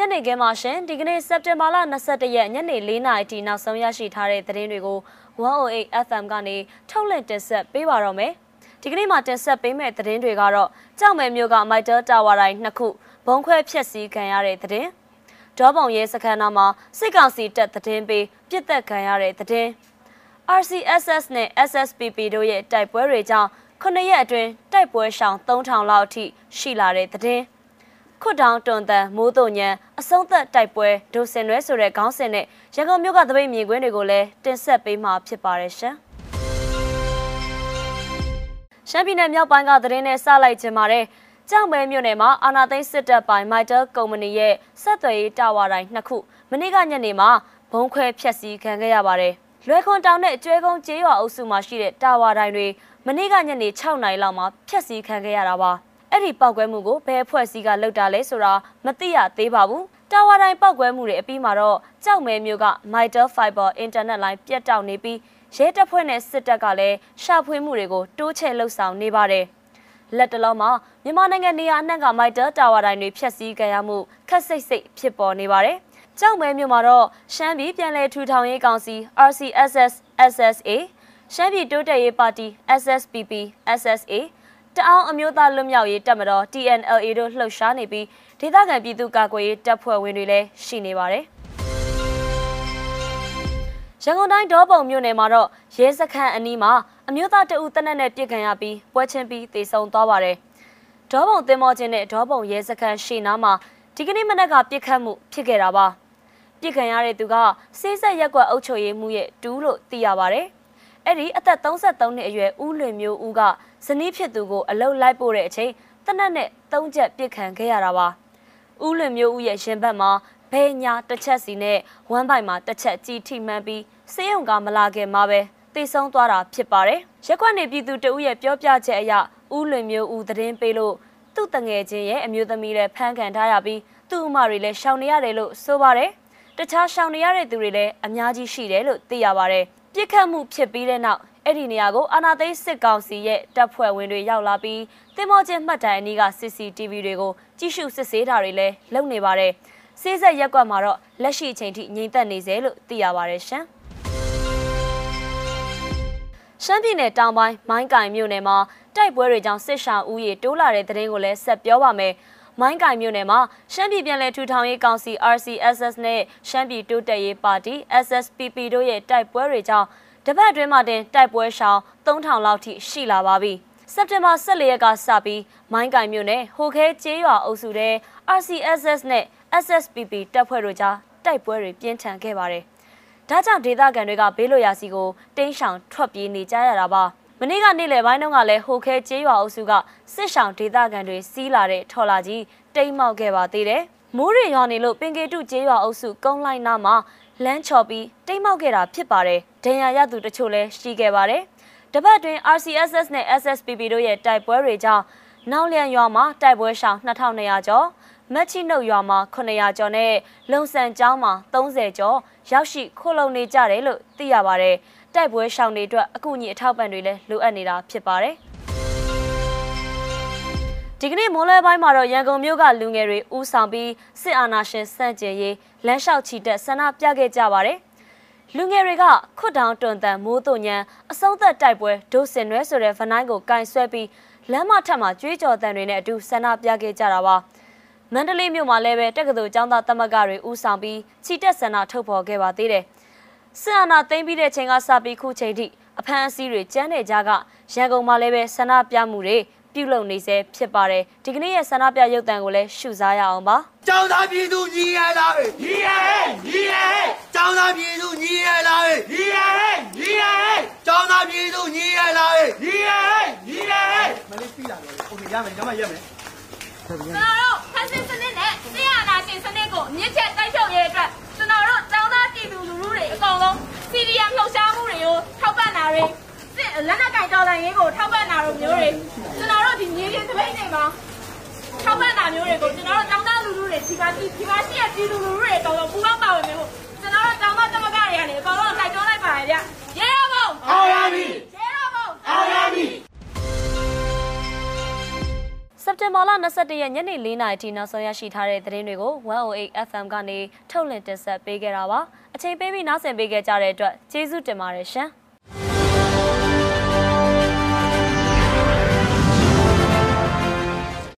ညနေခင်းမှာရှင်ဒီကနေ့စက်တင်ဘာလ22ရက်ညနေ4နာရီထိနောက်ဆုံးရရှိထားတဲ့သတင်းတွေကို108 FM ကနေထုတ်လွှင့်တင်ဆက်ပေးပါတော့မယ်။ဒီကနေ့မှာတင်ဆက်ပေးမယ့်သတင်းတွေကတော့ကြောက်မဲမျိုးကမိုက်တာတာဝါတိုင်းနှစ်ခုဘုံခွဲဖျက်ဆီးခံရတဲ့သတင်း။ဒေါပုံရဲစခန်းနာမှာစစ်ကောင်စီတပ်သတင်းပေးပြစ်သက်ခံရတဲ့သတင်း။ RCSS နဲ့ SSPP တို့ရဲ့တိုက်ပွဲတွေကြောင့်9ရက်အတွင်းတိုက်ပွဲရှောင်3000လောက်အထိရှိလာတဲ့သတင်း။ ခွတ်တောင်တွန်တန်မိုးတုံညံအဆုံးသက်တိုက်ပွဲဒိုစင်ရွဲဆိုတဲ့ခေါင်းစဉ်နဲ့ရန်ကုန်မြို့ကတပိတ်မြင်ကွင်းတွေကိုလည်းတင်ဆက်ပေးမှာဖြစ်ပါတယ်ရှင်။ရှမ်းပြည်နယ်မြောက်ပိုင်းကသတင်းနဲ့စလိုက်ခြင်းပါတယ်။ကြောင်မဲမြို့နယ်မှာအာနာသိန်းစစ်တပ်ပိုင်မိုက်တာကုမ္ပဏီရဲ့ဆက်သွယ်ရေးတာဝါတိုင်းနှစ်ခုမနေ့ကညနေမှာဘုံခွဲဖျက်ဆီးခံခဲ့ရပါတယ်။လွယ်ခွန်တောင်နဲ့ကျွဲကုန်းကျေးရွာအုပ်စုမှာရှိတဲ့တာဝါတိုင်းတွေမနေ့ကညနေ6နာရီလောက်မှာဖျက်ဆီးခံခဲ့ရတာပါ။ အဲ့ဒီပောက်ကွဲမှုကိုဘယ်အဖွဲ့အစည်းကလုပ်တာလဲဆိုတာမသိရသေးပါဘူးတာဝါတိုင်းပောက်ကွဲမှုတွေအပြီးမှာတော့ကြောက်မဲမျိုးက Mitel Fiber Internet Line ပြတ်တောက်နေပြီးရဲတပ်ဖွဲ့နဲ့စစ်တပ်ကလည်းရှာဖွေမှုတွေကိုတိုးချဲ့လှုပ်ဆောင်နေပါတယ်လက်တလုံးမှာမြန်မာနိုင်ငံနေရာအနှံ့က Mitel တာဝါတိုင်းတွေဖျက်ဆီးကြရမှုခက်စိတ်စိတ်ဖြစ်ပေါ်နေပါတယ်ကြောက်မဲမျိုးမှာတော့ရှမ်းပြည်ပြည်လဲထူထောင်ရေးကောင်စီ RCSS SSA ရှမ်းပြည်တိုးတက်ရေးပါတီ SSPP SSA တအောင်အမျိုးသားလွတ်မြောက်ရေးတပ်မတော် TNLA တို့လှုပ်ရှားနေပြီးဒေသခံပြည်သူကာကွယ်ရေးတပ်ဖွဲ့ဝင်တွေလည်းရှိနေပါတယ်။ရန်ကုန်တိုင်းဒေါပုံမြို့နယ်မှာတော့ရဲစခန်းအနီးမှာအမျိုးသားတအုပ်တနက်နဲ့ပြစ်ခံရပြီးပွဲချင်းပြီးတေဆုံသွားပါတယ်။ဒေါပုံတင်မောချင်းနဲ့ဒေါပုံရဲစခန်းရှေ့နားမှာဒီကနေ့မနက်ကပြစ်ခတ်မှုဖြစ်ခဲ့တာပါ။ပြစ်ခံရတဲ့သူကစေးဆက်ရက်ကွက်အုပ်ချုပ်ရေးမှုရဲ့တူးလို့သိရပါတယ်။အဲ့ဒီအသက်33နှစ်အရွယ်ဦးလွင်မျိုးဦးက ဇနီးဖြစ်သူကိုအလုတ်လိုက်ပို့တဲ့အချိန်တနက်နဲ့သုံးချက်ပြစ်ခံခဲ့ရတာပါ။ဦးလွင်မျိုးဦးရဲ့ရှင်ဘက်မှာဘဲညာတစ်ချက်စီနဲ့ဝမ်းပိုင်မှာတစ်ချက်ကြီးထိမှန်ပြီးစေယုံကမလာခင်မှာပဲတိတ်ဆုံးသွားတာဖြစ်ပါတယ်။ရက်ကွက်နေပြည်သူတဦးရဲ့ပြောပြချက်အရဦးလွင်မျိုးဦးသတင်းပေးလို့သူ့တငယ်ချင်းရဲ့အမျိုးသမီးလည်းဖမ်းခံထားရပြီးသူ့အမတွေလည်းရှောင်နေရတယ်လို့ဆိုပါတယ်။တခြားရှောင်နေရတဲ့သူတွေလည်းအများကြီးရှိတယ်လို့သိရပါတယ်။ပြစ်ခတ်မှုဖြစ်ပြီးတဲ့နောက် အဲ့ဒီနေရာကိုအာနာသိစစ်ကောင်စီရဲ့တပ်ဖွဲ့ဝင်တွေရောက်လာပြီးတင်မောချင်းမှတ်တိုင်အနီးက CCTV တွေကိုကြည့်ရှုစစ်ဆေးတာတွေလည်းလုပ်နေပါတယ်။စေးဆက်ရက်ကွက်မှာတော့လက်ရှိအချိန်ထိငြိမ်သက်နေစေလို့သိရပါတယ်ရှင်။ရှမ်းပြည်နယ်တောင်ပိုင်းမိုင်းကင်မြို့နယ်မှာတိုက်ပွဲတွေကြောင့်စစ်ရှောင်ဦးရေတိုးလာတဲ့တဲ့ရင်ကိုလည်းဆက်ပြောပါမယ်။မိုင်းကင်မြို့နယ်မှာရှမ်းပြည်ပြည်လဲထူထောင်ရေးကောင်စီ RCSS နဲ့ရှမ်းပြည်တိုးတက်ရေးပါတီ SSPP တို့ရဲ့တိုက်ပွဲတွေကြောင့် တပတ်အတွင်းမှာတင်တိုက်ပွဲရှောင်3000လောက်ထိရှိလာပါပြီ။စက်တင်ဘာ14ရက်ကစပြီးမိုင်းကင်မြို့နယ်ဟိုခဲကျေးရွာအုပ်စုတဲ့ RCSS နဲ့ SSPP တပ်ဖွဲ့တို့ကြားတိုက်ပွဲတွေပြင်းထန်ခဲ့ပါတယ်။ဒါကြောင့်ဒေသခံတွေကဘေးလွတ်ရာစီကိုတင်းရှောင်ထွက်ပြေးနေကြရတာပါ။မနေ့ကနေ့လယ်ပိုင်းတုန်းကလည်းဟိုခဲကျေးရွာအုပ်စုကစစ်ဆောင်ဒေသခံတွေစီးလာတဲ့ထော်လာကြီးတိမ်မောက်ခဲ့ပါသေးတယ်။မိုးရေရွာနေလို့ပင်ကေတုကျေးရွာအုပ်စုကုန်းလိုက်နာမှာ လမ်းချော်ပြီးတိမ်မောက်ခဲ့တာဖြစ်ပါတယ်။ဒဏ်ရာရသူတချို့လည်းရှိခဲ့ပါတယ်။တပတ်တွင် RCSS နဲ့ SSPP တို့ရဲ့တိုက်ပွဲတွေကြောင့်နောက်လျံရွာမှာတိုက်ပွဲရှောင်2200ကျော်မက်ချီနှုတ်ရွာမှာ900ကျော်နဲ့လုံဆန်ကျောင်းမှာ30ကျော်ရောက်ရှိခိုလုံနေကြတယ်လို့သိရပါတယ်။တိုက်ပွဲရှောင်တွေအတွက်အကူအညီအထောက်ပံ့တွေလည်းလိုအပ်နေတာဖြစ်ပါတယ်။ ဒီကနေ့မိုးလဲပိုင်းမှာတော့ရန်ကုန်မြို့ကလူငယ်တွေဥဆောင်ပြီးစစ်အာဏာရှင်စန့်ကျင်ရေးလမ်းလျှောက်ချီတက်ဆန္ဒပြခဲ့ကြပါတယ်။လူငယ်တွေကခွတ်တောင်တွန်တန်မိုးတုံညံအဆုံးသက်တိုက်ပွဲဒိုစင်ရွဲဆိုတဲ့ဗနိုင်းကိုကင်ဆွဲပြီးလမ်းမထက်မှာကြွေးကြော်တန်တွေနဲ့အတူဆန္ဒပြခဲ့ကြတာပါ။မန္တလေးမြို့မှာလည်းပဲတက္ကသိုလ်ကျောင်းသားသမဂ္ဂတွေဥဆောင်ပြီးချီတက်ဆန္ဒထုတ်ဖော်ခဲ့ပါသေးတယ်။စစ်အာဏာသိမ်းပြီးတဲ့ချိန်ကစပြီးခုချိန်ထိအဖမ်းအဆီးတွေကျန်းနေကြကရန်ကုန်မှာလည်းပဲဆန္ဒပြမှုတွေ ပြုလုပ်နေစေဖြစ်ပါတယ်ဒီကနေ့ရဲ့ဆန္ဒပြရုပ်သံကိုလည်းရှုစားရအောင်ပါကျောင်းသားပြည်သူညီရလားညီရညီရကျောင်းသားပြည်သူညီရလားညီရညီရကျောင်းသားပြည်သူညီရလားညီရညီရမလေးပြီးလာတော့โอเคရမယ်ညမရမယ်ကျွန်တော်တို့ဖက်စစ်စနစ်နဲ့ဆရာနာရှင်စနစ်ကိုမြစ်ချက်တိုက်ဖြုတ်ရေးအတွက်ကျွန်တော်တို့ကျောင်းသားပြည်သူလူထုတွေအကောင်လုံး CDM လှုပ်ရှားမှုတွေကိုထောက်ပံ့တာတွေလက်နက်ကင်တော်လိုင်းရေးကိုထောက်ပံ့တာတို့မျိုးတွေ ကျွန်တော်တို့ဒီမြေပြင်သပိတ်တွေမှာထောက်ပံ့တာမျိုးတွေကိုကျွန်တော်တို့တောင်းတလူလူတွေဒီပါတီဒီပါရှိရဲ့ပြည်သူလူလူတွေအကောင်လုံးပူးပေါင်းပါဝင်ဖို့ကျွန်တော်တို့တောင်းတသမဂတွေကနေအကောင်လုံးတိုက်တွန်းလိုက်ပါတယ်ဗျရဲရဖို့အောင်ရပြီရဲရဖို့အောင်ရပြီစက်တင်ဘာလ22ရက်ညနေ4နာရီထိနောက်ဆုံးရရှိထားတဲ့သတင်းတွေကို108 FM ကနေထုတ်လွှင့်တင်ဆက်ပေးခဲ့တာပါအချိန်ပေးပြီးနားဆင်ပေးခဲ့ကြတဲ့အတွက်ကျေးဇူးတင်ပါတယ်ရှင်